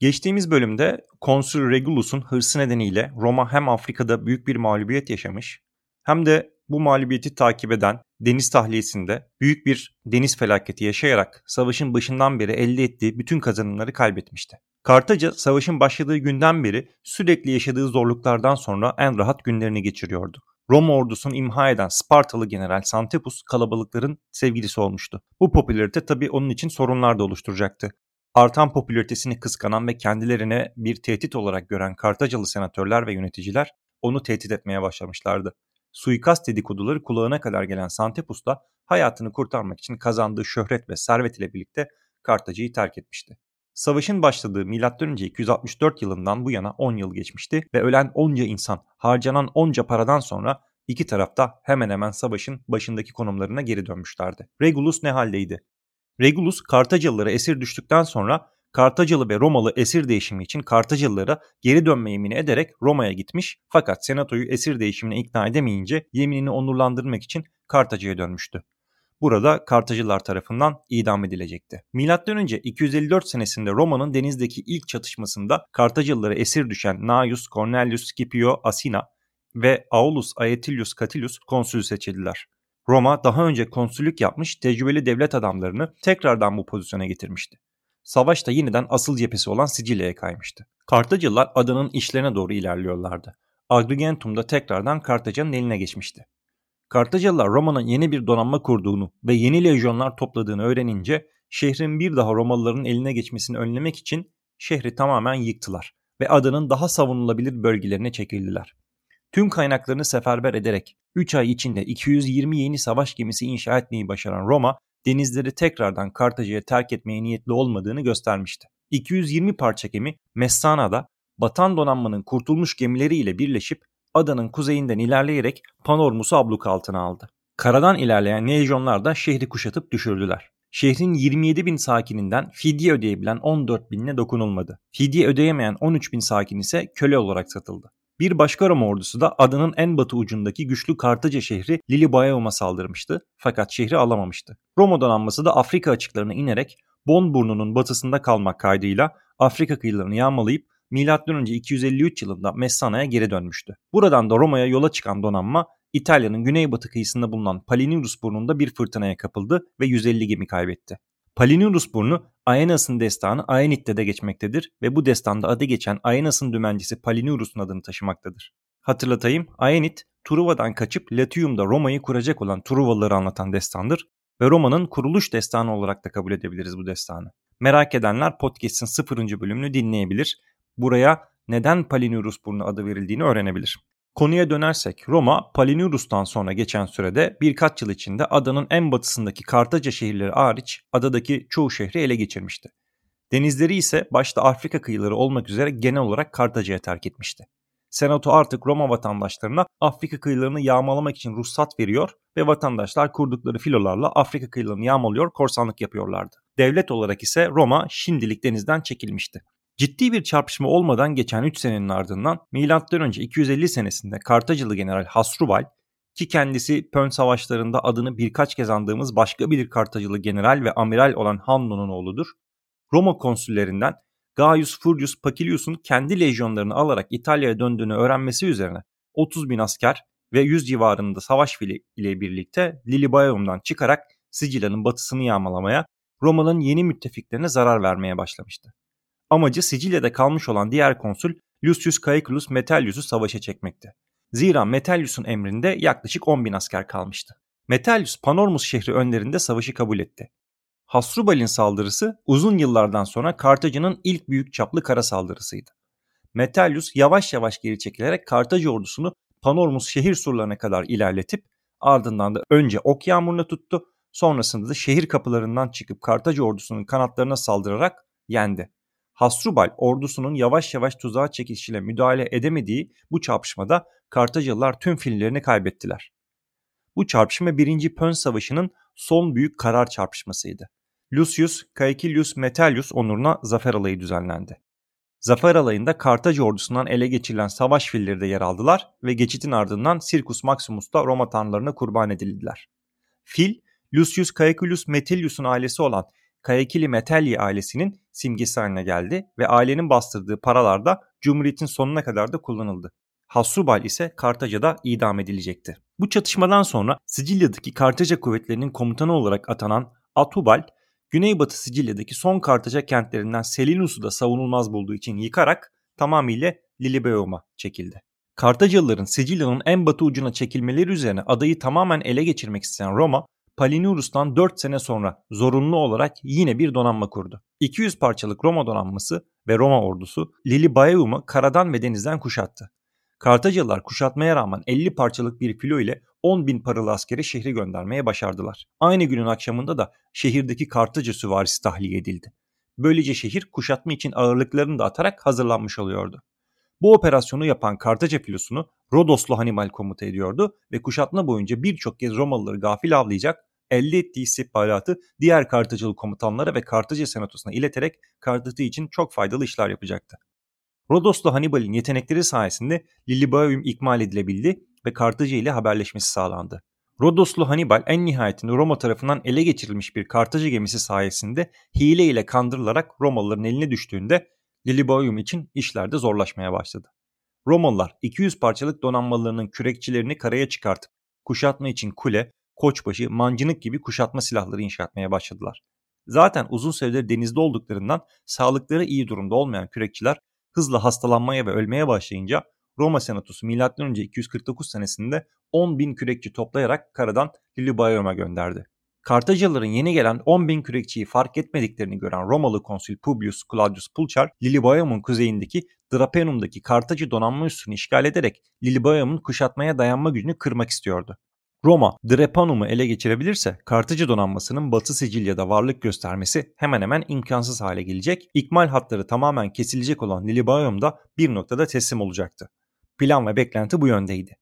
Geçtiğimiz bölümde Konsül Regulus'un hırsı nedeniyle Roma hem Afrika'da büyük bir mağlubiyet yaşamış hem de bu mağlubiyeti takip eden deniz tahliyesinde büyük bir deniz felaketi yaşayarak savaşın başından beri elde ettiği bütün kazanımları kaybetmişti. Kartaca savaşın başladığı günden beri sürekli yaşadığı zorluklardan sonra en rahat günlerini geçiriyordu. Roma ordusunu imha eden Spartalı general Santepus kalabalıkların sevgilisi olmuştu. Bu popülarite tabi onun için sorunlar da oluşturacaktı. Artan popülaritesini kıskanan ve kendilerine bir tehdit olarak gören Kartacalı senatörler ve yöneticiler onu tehdit etmeye başlamışlardı. Suikast dedikoduları kulağına kadar gelen Santepus da hayatını kurtarmak için kazandığı şöhret ve servet ile birlikte Kartaca'yı terk etmişti. Savaşın başladığı M.Ö. 264 yılından bu yana 10 yıl geçmişti ve ölen onca insan, harcanan onca paradan sonra iki tarafta hemen hemen savaşın başındaki konumlarına geri dönmüşlerdi. Regulus ne haldeydi? Regulus Kartacalılara esir düştükten sonra Kartacalı ve Romalı esir değişimi için Kartacalılara geri dönme yemini ederek Roma'ya gitmiş fakat senatoyu esir değişimine ikna edemeyince yeminini onurlandırmak için Kartaca'ya dönmüştü. Burada Kartacılar tarafından idam edilecekti. Önce 254 senesinde Roma'nın denizdeki ilk çatışmasında Kartacılılara esir düşen Gnaeus Cornelius Scipio Asina ve Aulus Aetilius Catilius konsül seçildiler. Roma daha önce konsüllük yapmış tecrübeli devlet adamlarını tekrardan bu pozisyona getirmişti. Savaş da yeniden asıl cephesi olan Sicilya'ya kaymıştı. Kartacılar adanın işlerine doğru ilerliyorlardı. Agrigentum da tekrardan Kartaca'nın eline geçmişti. Kartacalılar Roma'nın yeni bir donanma kurduğunu ve yeni lejyonlar topladığını öğrenince şehrin bir daha Romalıların eline geçmesini önlemek için şehri tamamen yıktılar ve adanın daha savunulabilir bölgelerine çekildiler. Tüm kaynaklarını seferber ederek 3 ay içinde 220 yeni savaş gemisi inşa etmeyi başaran Roma, denizleri tekrardan Kartaca'ya terk etmeye niyetli olmadığını göstermişti. 220 parça gemi Messana'da batan donanmanın kurtulmuş gemileriyle birleşip adanın kuzeyinden ilerleyerek Panormus'u abluk altına aldı. Karadan ilerleyen lejyonlar da şehri kuşatıp düşürdüler. Şehrin 27 bin sakininden fidye ödeyebilen 14 binine dokunulmadı. Fidye ödeyemeyen 13 bin sakin ise köle olarak satıldı. Bir başka Roma ordusu da adanın en batı ucundaki güçlü Kartaca şehri Lilibaeum'a saldırmıştı fakat şehri alamamıştı. Roma donanması da Afrika açıklarına inerek Bon burnunun batısında kalmak kaydıyla Afrika kıyılarını yağmalayıp M.Ö. 253 yılında Messana'ya geri dönmüştü. Buradan da Roma'ya yola çıkan donanma İtalya'nın güneybatı kıyısında bulunan Palinurus burnunda bir fırtınaya kapıldı ve 150 gemi kaybetti. Palinurus burnu Aenas'ın destanı Aenit'te de geçmektedir ve bu destanda adı geçen Aenas'ın dümencisi Palinurus'un adını taşımaktadır. Hatırlatayım Aenit Truva'dan kaçıp Latium'da Roma'yı kuracak olan Truvalıları anlatan destandır ve Roma'nın kuruluş destanı olarak da kabul edebiliriz bu destanı. Merak edenler podcast'in 0. bölümünü dinleyebilir buraya neden Palinurus burnu adı verildiğini öğrenebilir. Konuya dönersek Roma Palinurus'tan sonra geçen sürede birkaç yıl içinde adanın en batısındaki Kartaca şehirleri hariç adadaki çoğu şehri ele geçirmişti. Denizleri ise başta Afrika kıyıları olmak üzere genel olarak Kartaca'ya terk etmişti. Senato artık Roma vatandaşlarına Afrika kıyılarını yağmalamak için ruhsat veriyor ve vatandaşlar kurdukları filolarla Afrika kıyılarını yağmalıyor, korsanlık yapıyorlardı. Devlet olarak ise Roma şimdilik denizden çekilmişti. Ciddi bir çarpışma olmadan geçen 3 senenin ardından M.Ö. 250 senesinde Kartacılı General Hasrubal ki kendisi Pön savaşlarında adını birkaç kez andığımız başka bir Kartacılı general ve amiral olan Hanno'nun oğludur. Roma konsüllerinden Gaius Furius Pacilius'un kendi lejyonlarını alarak İtalya'ya döndüğünü öğrenmesi üzerine 30 bin asker ve 100 civarında savaş fili ile birlikte Lilibaeum'dan çıkarak Sicilya'nın batısını yağmalamaya, Roma'nın yeni müttefiklerine zarar vermeye başlamıştı. Amacı Sicilya'da kalmış olan diğer konsül Lucius Caecilius Metellius'u savaşa çekmekti. Zira Metellius'un emrinde yaklaşık 10 bin asker kalmıştı. Metellius Panormus şehri önlerinde savaşı kabul etti. Hasrubal'in saldırısı uzun yıllardan sonra Kartaca'nın ilk büyük çaplı kara saldırısıydı. Metellius yavaş yavaş geri çekilerek Kartaca ordusunu Panormus şehir surlarına kadar ilerletip ardından da önce ok yağmuruna tuttu sonrasında da şehir kapılarından çıkıp Kartaca ordusunun kanatlarına saldırarak yendi. Hasrubal ordusunun yavaş yavaş tuzağa çekişiyle müdahale edemediği bu çarpışmada Kartacalılar tüm fillerini kaybettiler. Bu çarpışma 1. Pön Savaşı'nın son büyük karar çarpışmasıydı. Lucius Caecilius Metellius onuruna zafer alayı düzenlendi. Zafer alayında Kartaca ordusundan ele geçirilen savaş filleri de yer aldılar ve geçitin ardından Circus Maximus'ta Roma tanrılarına kurban edildiler. Fil, Lucius Caecilius Metellius'un ailesi olan Caecili Metelli ailesinin simgesi haline geldi ve ailenin bastırdığı paralar da Cumhuriyet'in sonuna kadar da kullanıldı. Hasubal ise Kartaca'da idam edilecekti. Bu çatışmadan sonra Sicilya'daki Kartaca kuvvetlerinin komutanı olarak atanan Atubal, Güneybatı Sicilya'daki son Kartaca kentlerinden Selinus'u da savunulmaz bulduğu için yıkarak tamamıyla Lilibeum'a çekildi. Kartacalıların Sicilya'nın en batı ucuna çekilmeleri üzerine adayı tamamen ele geçirmek isteyen Roma, Palinurus'tan 4 sene sonra zorunlu olarak yine bir donanma kurdu. 200 parçalık Roma donanması ve Roma ordusu Lilibaeum'u karadan ve denizden kuşattı. Kartacalılar kuşatmaya rağmen 50 parçalık bir filo ile 10 bin paralı askeri şehri göndermeye başardılar. Aynı günün akşamında da şehirdeki Kartaca süvarisi tahliye edildi. Böylece şehir kuşatma için ağırlıklarını da atarak hazırlanmış oluyordu. Bu operasyonu yapan Kartaca filosunu Rodoslu Hannibal komuta ediyordu ve kuşatma boyunca birçok kez Romalıları gafil avlayacak, elde ettiği istihbaratı diğer Kartacalı komutanlara ve Kartaca senatosuna ileterek Kartaca için çok faydalı işler yapacaktı. Rodoslu Hannibal'in yetenekleri sayesinde Lilibaeum ikmal edilebildi ve Kartaca ile haberleşmesi sağlandı. Rodoslu Hannibal en nihayetinde Roma tarafından ele geçirilmiş bir Kartaca gemisi sayesinde hile ile kandırılarak Romalıların eline düştüğünde Lilibaeum için işler de zorlaşmaya başladı. Romalılar 200 parçalık donanmalarının kürekçilerini karaya çıkartıp kuşatma için kule, koçbaşı, mancınık gibi kuşatma silahları inşa etmeye başladılar. Zaten uzun süredir denizde olduklarından sağlıkları iyi durumda olmayan kürekçiler hızla hastalanmaya ve ölmeye başlayınca Roma Senatosu M.Ö. 249 senesinde 10 bin kürekçi toplayarak karadan Lilybaeum'a gönderdi. Kartacalıların yeni gelen 10 bin kürekçiyi fark etmediklerini gören Romalı konsül Publius Claudius Pulchar, Lilybaeum'un kuzeyindeki Drapenum'daki Kartaca donanma üssünü işgal ederek Lilybaeum'un kuşatmaya dayanma gücünü kırmak istiyordu. Roma, Drepanum'u ele geçirebilirse Kartaca donanmasının Batı Sicilya'da varlık göstermesi hemen hemen imkansız hale gelecek. İkmal hatları tamamen kesilecek olan Lilybaeum da bir noktada teslim olacaktı. Plan ve beklenti bu yöndeydi.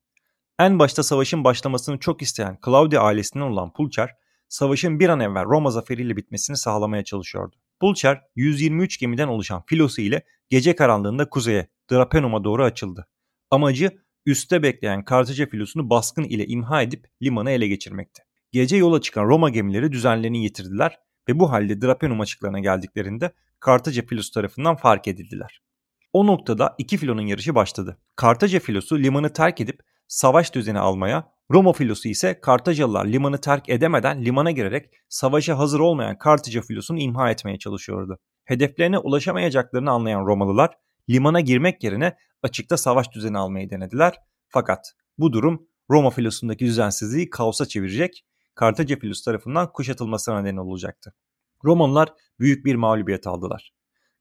En başta savaşın başlamasını çok isteyen Claudia ailesinden olan Pulcher, savaşın bir an evvel Roma zaferiyle bitmesini sağlamaya çalışıyordu. Pulcher 123 gemiden oluşan filosu ile gece karanlığında kuzeye, Drapenum'a doğru açıldı. Amacı üste bekleyen Kartaca filosunu baskın ile imha edip limanı ele geçirmekti. Gece yola çıkan Roma gemileri düzenlerini yitirdiler ve bu halde Drapenum açıklarına geldiklerinde Kartaca filosu tarafından fark edildiler. O noktada iki filonun yarışı başladı. Kartaca filosu limanı terk edip savaş düzeni almaya, Roma filosu ise Kartacalılar limanı terk edemeden limana girerek savaşa hazır olmayan Kartaca filosunu imha etmeye çalışıyordu. Hedeflerine ulaşamayacaklarını anlayan Romalılar limana girmek yerine açıkta savaş düzeni almayı denediler. Fakat bu durum Roma filosundaki düzensizliği kaosa çevirecek, Kartaca filosu tarafından kuşatılmasına neden olacaktı. Romalılar büyük bir mağlubiyet aldılar.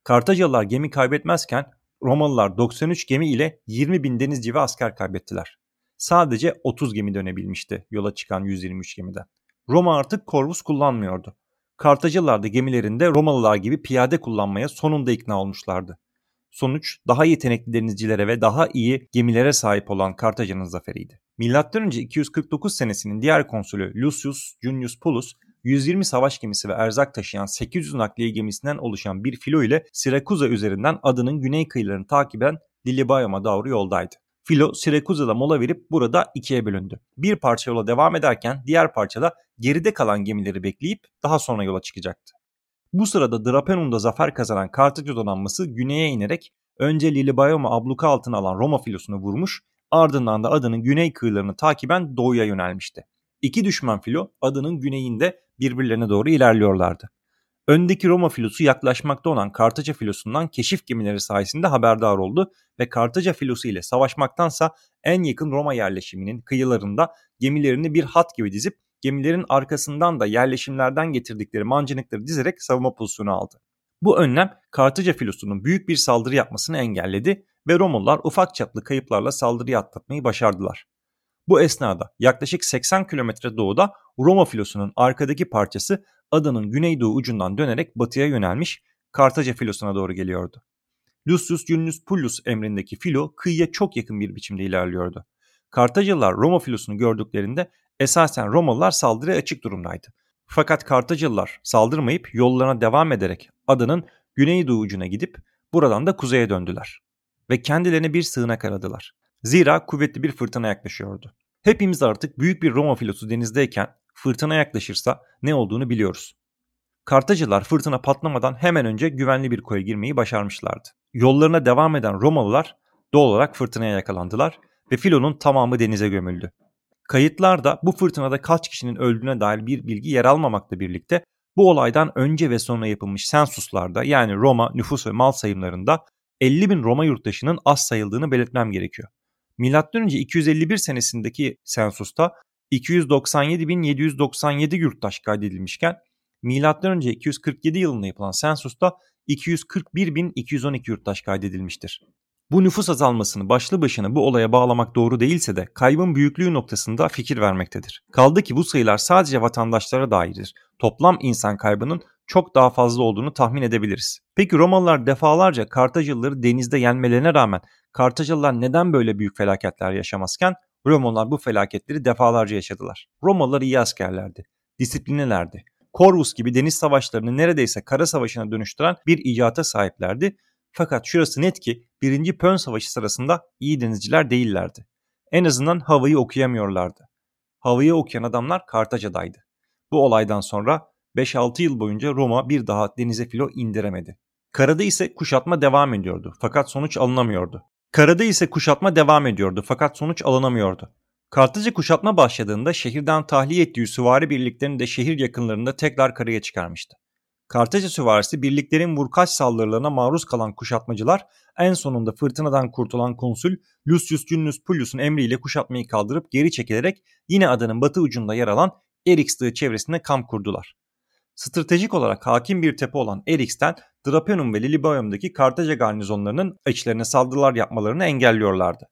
Kartacalılar gemi kaybetmezken Romalılar 93 gemi ile 20 bin denizci ve asker kaybettiler. Sadece 30 gemi dönebilmişti yola çıkan 123 gemiden. Roma artık korvus kullanmıyordu. Kartacalılar da gemilerinde Romalılar gibi piyade kullanmaya sonunda ikna olmuşlardı. Sonuç daha yetenekli denizcilere ve daha iyi gemilere sahip olan Kartaca'nın zaferiydi. M.Ö. 249 senesinin diğer konsülü Lucius Junius Pullus 120 savaş gemisi ve erzak taşıyan 800 nakliye gemisinden oluşan bir filo ile Sirakuza üzerinden adının güney kıyılarını takiben Lilybaeum'a doğru yoldaydı. Filo Sirakuza'da mola verip burada ikiye bölündü. Bir parça yola devam ederken diğer parçada geride kalan gemileri bekleyip daha sonra yola çıkacaktı. Bu sırada Drapenum'da zafer kazanan Kartaca donanması güneye inerek önce Lilybaeum'u abluka altına alan Roma filosunu vurmuş, ardından da adının güney kıyılarını takiben doğuya yönelmişti. İki düşman filo adının güneyinde birbirlerine doğru ilerliyorlardı. Öndeki Roma filosu yaklaşmakta olan Kartaca filosundan keşif gemileri sayesinde haberdar oldu ve Kartaca filosu ile savaşmaktansa en yakın Roma yerleşiminin kıyılarında gemilerini bir hat gibi dizip gemilerin arkasından da yerleşimlerden getirdikleri mancınıkları dizerek savunma pozisyonu aldı. Bu önlem Kartaca filosunun büyük bir saldırı yapmasını engelledi ve Romalılar ufak çaplı kayıplarla saldırıyı atlatmayı başardılar. Bu esnada yaklaşık 80 kilometre doğuda Roma filosunun arkadaki parçası adanın güneydoğu ucundan dönerek batıya yönelmiş Kartaca filosuna doğru geliyordu. Lucius Junius Pullus emrindeki filo kıyıya çok yakın bir biçimde ilerliyordu. Kartacalılar Roma filosunu gördüklerinde esasen Romalılar saldırıya açık durumdaydı. Fakat Kartacalılar saldırmayıp yollarına devam ederek adanın güneydoğu ucuna gidip buradan da kuzeye döndüler. Ve kendilerine bir sığınak aradılar. Zira kuvvetli bir fırtına yaklaşıyordu. Hepimiz artık büyük bir Roma filosu denizdeyken fırtına yaklaşırsa ne olduğunu biliyoruz. Kartacılar fırtına patlamadan hemen önce güvenli bir koya girmeyi başarmışlardı. Yollarına devam eden Romalılar doğal olarak fırtınaya yakalandılar ve filonun tamamı denize gömüldü. Kayıtlarda bu fırtınada kaç kişinin öldüğüne dair bir bilgi yer almamakla birlikte bu olaydan önce ve sonra yapılmış sensuslarda yani Roma nüfus ve mal sayımlarında 50 bin Roma yurttaşının az sayıldığını belirtmem gerekiyor. Milattan önce 251 senesindeki sensusta 297.797 yurttaş kaydedilmişken milattan önce 247 yılında yapılan sensusta 241.212 yurttaş kaydedilmiştir. Bu nüfus azalmasını başlı başına bu olaya bağlamak doğru değilse de kaybın büyüklüğü noktasında fikir vermektedir. Kaldı ki bu sayılar sadece vatandaşlara dairdir. Toplam insan kaybının çok daha fazla olduğunu tahmin edebiliriz. Peki Romalılar defalarca Kartacılıları denizde yenmelerine rağmen Kartacılılar neden böyle büyük felaketler yaşamazken Romalılar bu felaketleri defalarca yaşadılar. Romalılar iyi askerlerdi, disiplinlilerdi. Corvus gibi deniz savaşlarını neredeyse kara savaşına dönüştüren bir icata sahiplerdi fakat şurası net ki 1. Pön Savaşı sırasında iyi denizciler değillerdi. En azından havayı okuyamıyorlardı. Havayı okuyan adamlar Kartaca'daydı. Bu olaydan sonra 5-6 yıl boyunca Roma bir daha denize filo indiremedi. Karada ise kuşatma devam ediyordu fakat sonuç alınamıyordu. Karada ise kuşatma devam ediyordu fakat sonuç alınamıyordu. Kartaca kuşatma başladığında şehirden tahliye ettiği süvari birliklerini de şehir yakınlarında tekrar karaya çıkarmıştı. Kartaca süvarisi birliklerin vurkaç saldırılarına maruz kalan kuşatmacılar en sonunda fırtınadan kurtulan konsül Lucius Junius Pullus'un emriyle kuşatmayı kaldırıp geri çekilerek yine adanın batı ucunda yer alan Erix Dağı çevresinde kamp kurdular. Stratejik olarak hakim bir tepe olan Erix'ten Drapenum ve Lilybaeum'daki Kartaca garnizonlarının içlerine saldırılar yapmalarını engelliyorlardı.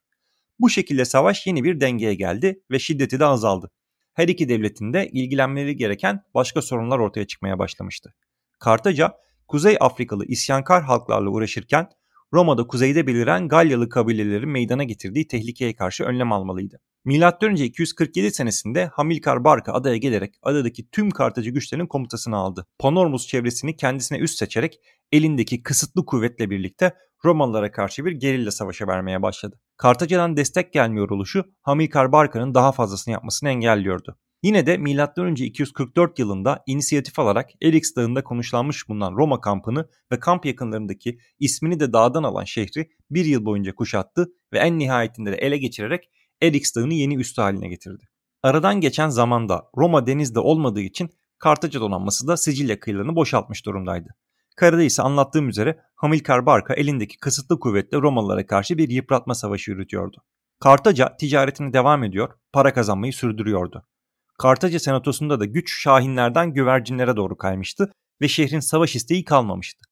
Bu şekilde savaş yeni bir dengeye geldi ve şiddeti de azaldı. Her iki devletin de ilgilenmeleri gereken başka sorunlar ortaya çıkmaya başlamıştı. Kartaca, Kuzey Afrikalı isyankar halklarla uğraşırken Roma'da kuzeyde beliren Galyalı kabilelerin meydana getirdiği tehlikeye karşı önlem almalıydı. M.Ö. 247 senesinde Hamilkar Barca adaya gelerek adadaki tüm Kartacı güçlerinin komutasını aldı. Panormus çevresini kendisine üst seçerek elindeki kısıtlı kuvvetle birlikte Romalılara karşı bir gerilla savaşa vermeye başladı. Kartaca'dan destek gelmiyor oluşu Hamilkar Barca'nın daha fazlasını yapmasını engelliyordu. Yine de M.Ö. 244 yılında inisiyatif alarak Erix Dağı'nda konuşlanmış bulunan Roma kampını ve kamp yakınlarındaki ismini de dağdan alan şehri bir yıl boyunca kuşattı ve en nihayetinde de ele geçirerek Erix Dağı'nı yeni üstü haline getirdi. Aradan geçen zamanda Roma denizde olmadığı için Kartaca donanması da Sicilya kıyılarını boşaltmış durumdaydı. Karada ise anlattığım üzere Hamilkar Barca elindeki kısıtlı kuvvetle Romalılara karşı bir yıpratma savaşı yürütüyordu. Kartaca ticaretini devam ediyor, para kazanmayı sürdürüyordu. Kartaca senatosunda da güç şahinlerden güvercinlere doğru kaymıştı ve şehrin savaş isteği kalmamıştı.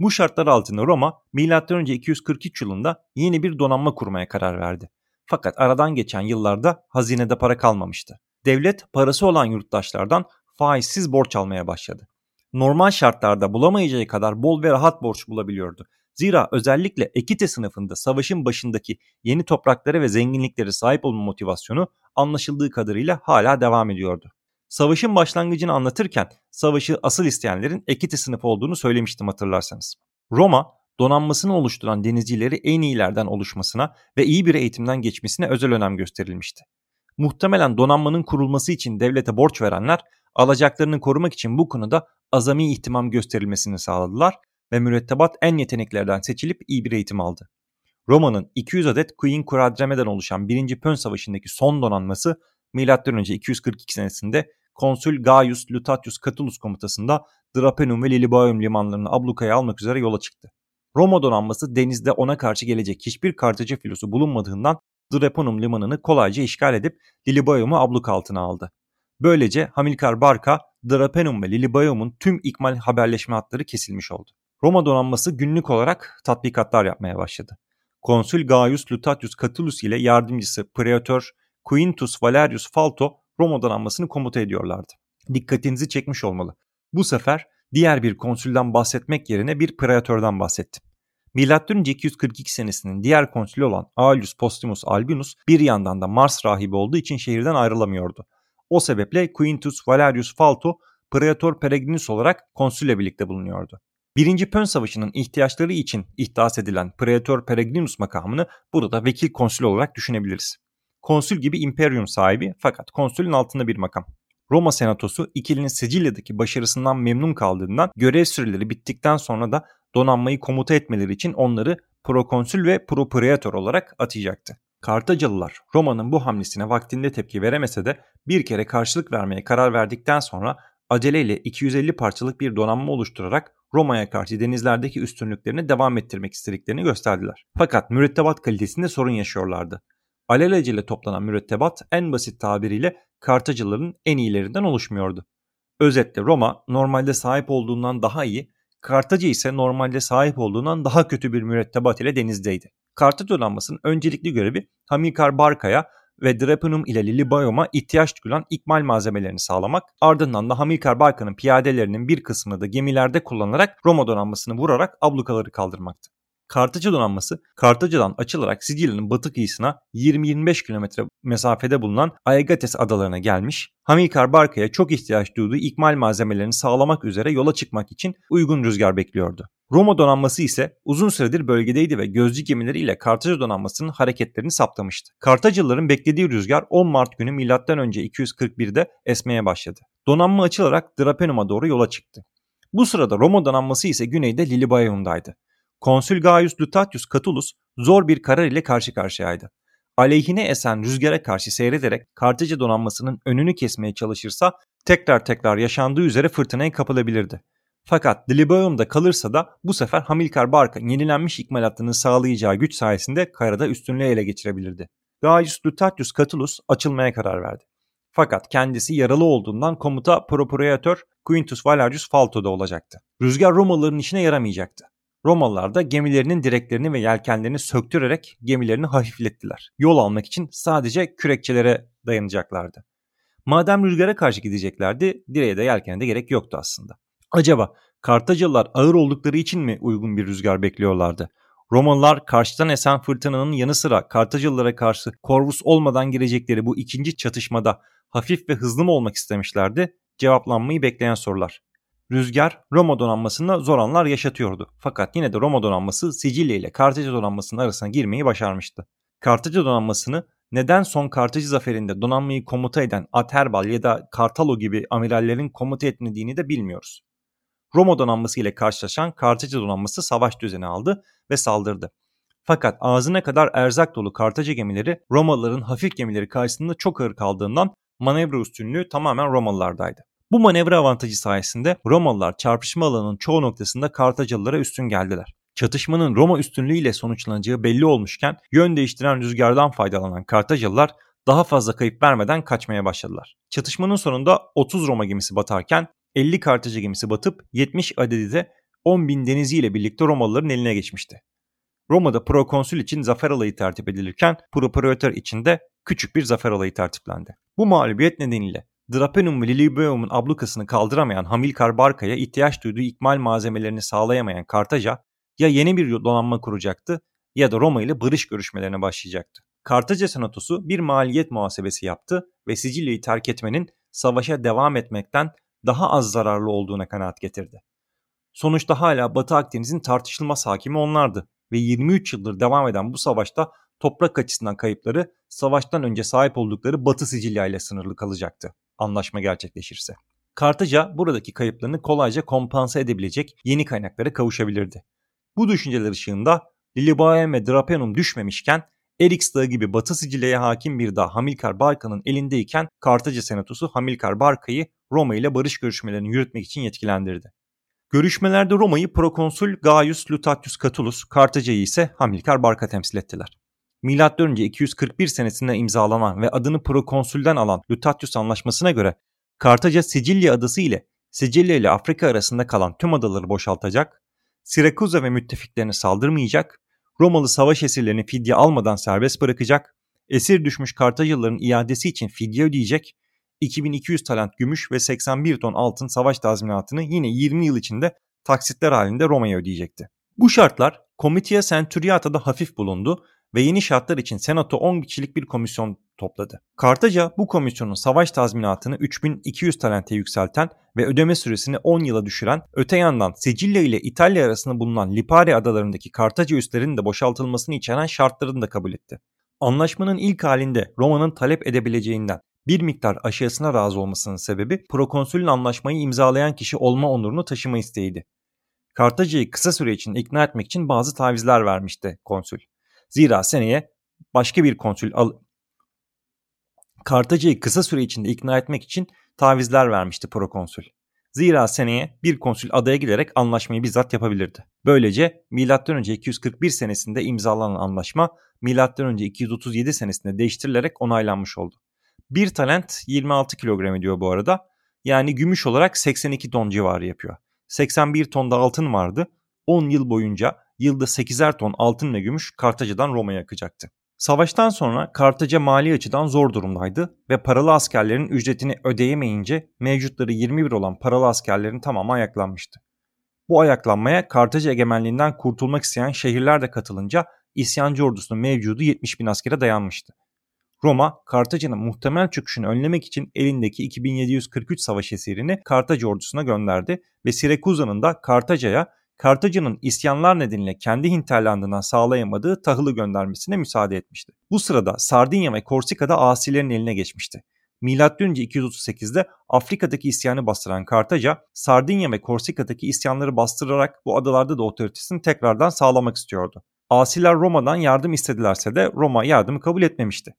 Bu şartlar altında Roma M.Ö. 243 yılında yeni bir donanma kurmaya karar verdi. Fakat aradan geçen yıllarda hazinede para kalmamıştı. Devlet parası olan yurttaşlardan faizsiz borç almaya başladı. Normal şartlarda bulamayacağı kadar bol ve rahat borç bulabiliyordu. Zira özellikle Ekite sınıfında savaşın başındaki yeni topraklara ve zenginliklere sahip olma motivasyonu anlaşıldığı kadarıyla hala devam ediyordu. Savaşın başlangıcını anlatırken savaşı asıl isteyenlerin Ekite sınıfı olduğunu söylemiştim hatırlarsanız. Roma donanmasını oluşturan denizcileri en iyilerden oluşmasına ve iyi bir eğitimden geçmesine özel önem gösterilmişti. Muhtemelen donanmanın kurulması için devlete borç verenler alacaklarını korumak için bu konuda azami ihtimam gösterilmesini sağladılar ve mürettebat en yeteneklerden seçilip iyi bir eğitim aldı. Roma'nın 200 adet Queen Quadreme'den oluşan 1. Pön Savaşı'ndaki son donanması M.Ö. 242 senesinde Konsül Gaius Lutatius Catulus komutasında Drapenum ve Lilybaeum limanlarını ablukaya almak üzere yola çıktı. Roma donanması denizde ona karşı gelecek hiçbir Kartaca filosu bulunmadığından Drapenum limanını kolayca işgal edip Lilybaeum'u abluk altına aldı. Böylece Hamilkar Barca, Drapenum ve Lilybaeum'un tüm ikmal haberleşme hatları kesilmiş oldu. Roma donanması günlük olarak tatbikatlar yapmaya başladı. Konsül Gaius Lutatius Catulus ile yardımcısı Praetor Quintus Valerius Falto Roma donanmasını komuta ediyorlardı. Dikkatinizi çekmiş olmalı. Bu sefer diğer bir konsülden bahsetmek yerine bir praetörden bahsettim. Milattan 242 senesinin diğer konsülü olan Aulus Postumus Albinus bir yandan da Mars rahibi olduğu için şehirden ayrılamıyordu. O sebeple Quintus Valerius Falto Praetor Peregrinus olarak konsülle birlikte bulunuyordu. Birinci Pön Savaşı'nın ihtiyaçları için ihdas edilen Praetor Peregrinus makamını burada vekil konsül olarak düşünebiliriz. Konsül gibi imperium sahibi fakat konsülün altında bir makam. Roma Senatosu ikilinin Sicilya'daki başarısından memnun kaldığından görev süreleri bittikten sonra da donanmayı komuta etmeleri için onları prokonsül ve propraetor olarak atayacaktı. Kartacalılar Roma'nın bu hamlesine vaktinde tepki veremese de bir kere karşılık vermeye karar verdikten sonra aceleyle 250 parçalık bir donanma oluşturarak Roma'ya karşı denizlerdeki üstünlüklerini devam ettirmek istediklerini gösterdiler. Fakat mürettebat kalitesinde sorun yaşıyorlardı. Alelacele toplanan mürettebat en basit tabiriyle Kartacıların en iyilerinden oluşmuyordu. Özetle Roma normalde sahip olduğundan daha iyi, Kartaca ise normalde sahip olduğundan daha kötü bir mürettebat ile denizdeydi. Kartaca donanmasının öncelikli görevi Hamilkar Barka'ya ve Drapenum ile Lilybaeum'a ihtiyaç duyulan ikmal malzemelerini sağlamak, ardından da Hamilkar Barka'nın piyadelerinin bir kısmını da gemilerde kullanarak Roma donanmasını vurarak ablukaları kaldırmaktı. Kartaca donanması Kartaca'dan açılarak Sicilya'nın batı kıyısına 20-25 kilometre mesafede bulunan Aegates adalarına gelmiş, Hamilkar Barka'ya çok ihtiyaç duyduğu ikmal malzemelerini sağlamak üzere yola çıkmak için uygun rüzgar bekliyordu. Roma donanması ise uzun süredir bölgedeydi ve gözcü gemileriyle Kartaca donanmasının hareketlerini saptamıştı. Kartacalıların beklediği rüzgar 10 Mart günü M.Ö. 241'de esmeye başladı. Donanma açılarak Drapenum'a doğru yola çıktı. Bu sırada Roma donanması ise güneyde Lilybaeum'daydı. Konsül Gaius Lutatius Catulus zor bir karar ile karşı karşıyaydı. Aleyhine esen rüzgara karşı seyrederek Kartaca donanmasının önünü kesmeye çalışırsa tekrar tekrar yaşandığı üzere fırtınaya kapılabilirdi. Fakat Dilibaeum'da kalırsa da bu sefer Hamilkar Barka yenilenmiş ikmalatını sağlayacağı güç sayesinde karada üstünlüğü ele geçirebilirdi. Gaius Lutatius Catulus açılmaya karar verdi. Fakat kendisi yaralı olduğundan komuta propraetor Quintus Valerius Falto'da olacaktı. Rüzgar Romalıların işine yaramayacaktı. Romalılar da gemilerinin direklerini ve yelkenlerini söktürerek gemilerini hafiflettiler. Yol almak için sadece kürekçelere dayanacaklardı. Madem rüzgara karşı gideceklerdi, direğe de yelkene de gerek yoktu aslında. Acaba Kartacalılar ağır oldukları için mi uygun bir rüzgar bekliyorlardı? Romalılar karşıdan esen fırtınanın yanı sıra Kartacalılara karşı korvus olmadan girecekleri bu ikinci çatışmada hafif ve hızlı mı olmak istemişlerdi? Cevaplanmayı bekleyen sorular. Rüzgar Roma donanmasında zor anlar yaşatıyordu. Fakat yine de Roma donanması Sicilya ile Kartaca donanmasının arasına girmeyi başarmıştı. Kartaca donanmasını neden son Kartaca zaferinde donanmayı komuta eden Aterbal ya da Kartalo gibi amirallerin komuta etmediğini de bilmiyoruz. Roma donanması ile karşılaşan Kartaca donanması savaş düzeni aldı ve saldırdı. Fakat ağzına kadar erzak dolu Kartaca gemileri Romalıların hafif gemileri karşısında çok ağır kaldığından manevra üstünlüğü tamamen Romalılardaydı. Bu manevra avantajı sayesinde Romalılar çarpışma alanının çoğu noktasında Kartacalılara üstün geldiler. Çatışmanın Roma üstünlüğüyle sonuçlanacağı belli olmuşken yön değiştiren rüzgardan faydalanan Kartacalılar daha fazla kayıp vermeden kaçmaya başladılar. Çatışmanın sonunda 30 Roma gemisi batarken 50 Kartaca gemisi batıp 70 adedi de 10 bin deniziyle birlikte Romalıların eline geçmişti. Roma'da prokonsül için zafer alayı tertip edilirken propraetor için de küçük bir zafer alayı tertiplendi. Bu mağlubiyet nedeniyle Drapenum ve Lilybaeum'un ablukasını kaldıramayan Hamilkar Barka'ya ihtiyaç duyduğu ikmal malzemelerini sağlayamayan Kartaca ya yeni bir donanma kuracaktı ya da Roma ile barış görüşmelerine başlayacaktı. Kartaca senatosu bir maliyet muhasebesi yaptı ve Sicilya'yı terk etmenin savaşa devam etmekten daha az zararlı olduğuna kanaat getirdi. Sonuçta hala Batı Akdeniz'in tartışılmaz hakimi onlardı ve 23 yıldır devam eden bu savaşta toprak açısından kayıpları savaştan önce sahip oldukları Batı Sicilya ile sınırlı kalacaktı anlaşma gerçekleşirse. Kartaca buradaki kayıplarını kolayca kompanse edebilecek yeni kaynaklara kavuşabilirdi. Bu düşünceler ışığında Lilybaeum ve Drapenum düşmemişken Erix Dağı gibi Batı Sicilya'ya hakim bir dağ Hamilkar Barka'nın elindeyken Kartaca Senatosu Hamilkar Barka'yı Roma ile barış görüşmelerini yürütmek için yetkilendirdi. Görüşmelerde Roma'yı Prokonsül Gaius Lutatius Catulus, Kartaca'yı ise Hamilkar Barka temsil ettiler. M.Ö. 241 senesinde imzalanan ve adını prokonsülden alan Lutatius Anlaşması'na göre Kartaca Sicilya adası ile Sicilya ile Afrika arasında kalan tüm adaları boşaltacak, Sirakuza ve müttefiklerine saldırmayacak, Romalı savaş esirlerini fidye almadan serbest bırakacak, esir düşmüş Kartacalıların iadesi için fidye ödeyecek, 2200 talent gümüş ve 81 ton altın savaş tazminatını yine 20 yıl içinde taksitler halinde Roma'ya ödeyecekti. Bu şartlar Comitia Centuriata'da hafif bulundu ve yeni şartlar için Senato 10 kişilik bir komisyon topladı. Kartaca bu komisyonun savaş tazminatını 3200 talente yükselten ve ödeme süresini 10 yıla düşüren, öte yandan Sicilya ile İtalya arasında bulunan Lipari adalarındaki Kartaca üslerinin de boşaltılmasını içeren şartlarını da kabul etti. Anlaşmanın ilk halinde Roma'nın talep edebileceğinden bir miktar aşağısına razı olmasının sebebi prokonsülün anlaşmayı imzalayan kişi olma onurunu taşıma isteğiydi. Kartaca'yı kısa süre için ikna etmek için bazı tavizler vermişti konsül. Zira seneye başka bir konsül al Kartaca'yı kısa süre içinde ikna etmek için tavizler vermişti prokonsül. Zira seneye bir konsül adaya giderek anlaşmayı bizzat yapabilirdi. Böylece M.Ö. 241 senesinde imzalanan anlaşma M.Ö. 237 senesinde değiştirilerek onaylanmış oldu. Bir talent 26 kilogram ediyor bu arada. Yani gümüş olarak 82 ton civarı yapıyor. 81 tonda altın vardı. 10 yıl boyunca yılda 8'er ton altın ve gümüş Kartaca'dan Roma'ya akacaktı. Savaştan sonra Kartaca mali açıdan zor durumdaydı ve paralı askerlerin ücretini ödeyemeyince mevcutları 21 olan paralı askerlerin tamamı ayaklanmıştı. Bu ayaklanmaya Kartaca egemenliğinden kurtulmak isteyen şehirler de katılınca isyancı ordusunun mevcudu 70 bin askere dayanmıştı. Roma, Kartaca'nın muhtemel çöküşünü önlemek için elindeki 2743 savaş esirini Kartaca ordusuna gönderdi ve Sirakuza'nın da Kartaca'ya Kartaca'nın isyanlar nedeniyle kendi hinterlandından sağlayamadığı tahılı göndermesine müsaade etmişti. Bu sırada Sardinya ve Korsika'da asilerin eline geçmişti. Önce 238'de Afrika'daki isyanı bastıran Kartaca, Sardinya ve Korsika'daki isyanları bastırarak bu adalarda da otoritesini tekrardan sağlamak istiyordu. Asiler Roma'dan yardım istedilerse de Roma yardımı kabul etmemişti.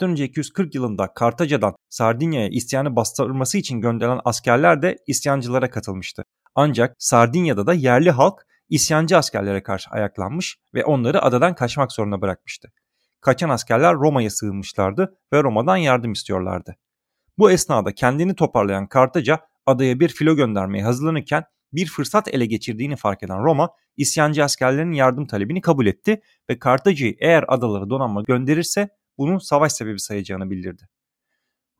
Önce 240 yılında Kartaca'dan Sardinya'ya isyanı bastırması için gönderilen askerler de isyancılara katılmıştı. Ancak Sardinya'da da yerli halk isyancı askerlere karşı ayaklanmış ve onları adadan kaçmak zorunda bırakmıştı. Kaçan askerler Roma'ya sığınmışlardı ve Roma'dan yardım istiyorlardı. Bu esnada kendini toparlayan Kartaca adaya bir filo göndermeye hazırlanırken bir fırsat ele geçirdiğini fark eden Roma, isyancı askerlerin yardım talebini kabul etti ve Kartaca'yı eğer adalara donanma gönderirse bunu savaş sebebi sayacağını bildirdi.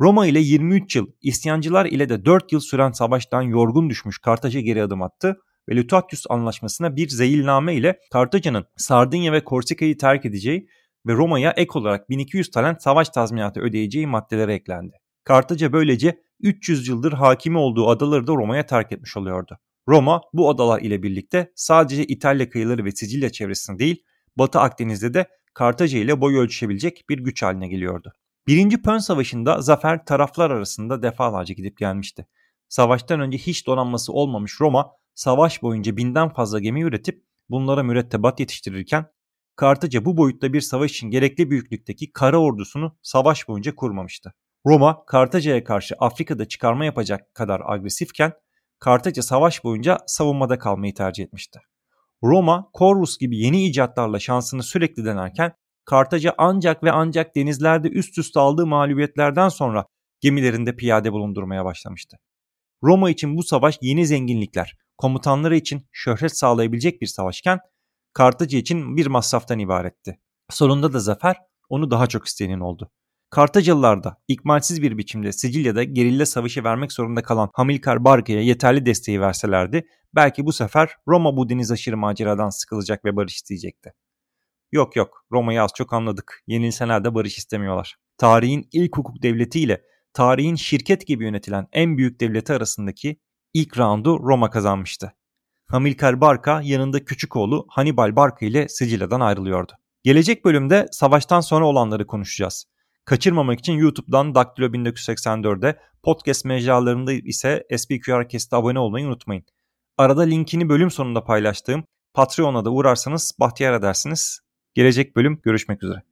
Roma ile 23 yıl, isyancılar ile de 4 yıl süren savaştan yorgun düşmüş Kartaca geri adım attı ve Lutatius anlaşmasına bir zeyilname ile Kartaca'nın Sardinya ve Korsika'yı terk edeceği ve Roma'ya ek olarak 1200 talent savaş tazminatı ödeyeceği maddelere eklendi. Kartaca böylece 300 yıldır hakimi olduğu adaları da Roma'ya terk etmiş oluyordu. Roma bu adalar ile birlikte sadece İtalya kıyıları ve Sicilya çevresinde değil, Batı Akdeniz'de de Kartaca ile boy ölçüşebilecek bir güç haline geliyordu. Birinci Pön Savaşı'nda zafer taraflar arasında defalarca gidip gelmişti. Savaştan önce hiç donanması olmamış Roma, savaş boyunca binden fazla gemi üretip bunlara mürettebat yetiştirirken Kartaca bu boyutta bir savaş için gerekli büyüklükteki kara ordusunu savaş boyunca kurmamıştı. Roma, Kartaca'ya karşı Afrika'da çıkarma yapacak kadar agresifken Kartaca savaş boyunca savunmada kalmayı tercih etmişti. Roma, Corvus gibi yeni icatlarla şansını sürekli denerken Kartaca ancak ve ancak denizlerde üst üste aldığı mağlubiyetlerden sonra gemilerinde piyade bulundurmaya başlamıştı. Roma için bu savaş yeni zenginlikler, komutanları için şöhret sağlayabilecek bir savaşken Kartaca için bir masraftan ibaretti. Sonunda da zafer onu daha çok isteyenin oldu. Kartacalılar da ikmalsiz bir biçimde Sicilya'da gerilla savaşı vermek zorunda kalan Hamilkar Barka'ya yeterli desteği verselerdi belki bu sefer Roma bu deniz aşırı maceradan sıkılacak ve barış isteyecekti. Yok yok Roma'yı az çok anladık. Yenilseler de barış istemiyorlar. Tarihin ilk hukuk devleti ile tarihin şirket gibi yönetilen en büyük devleti arasındaki ilk roundu Roma kazanmıştı. Hamilkar Barca yanında küçük oğlu Hannibal Barca ile Sicilya'dan ayrılıyordu. Gelecek bölümde savaştan sonra olanları konuşacağız. Kaçırmamak için YouTube'dan Daktilo 1984'de, podcast mecralarında ise SPQR Kest'e abone olmayı unutmayın. Arada linkini bölüm sonunda paylaştığım Patreon'a da uğrarsanız bahtiyar edersiniz. Gelecek bölüm görüşmek üzere.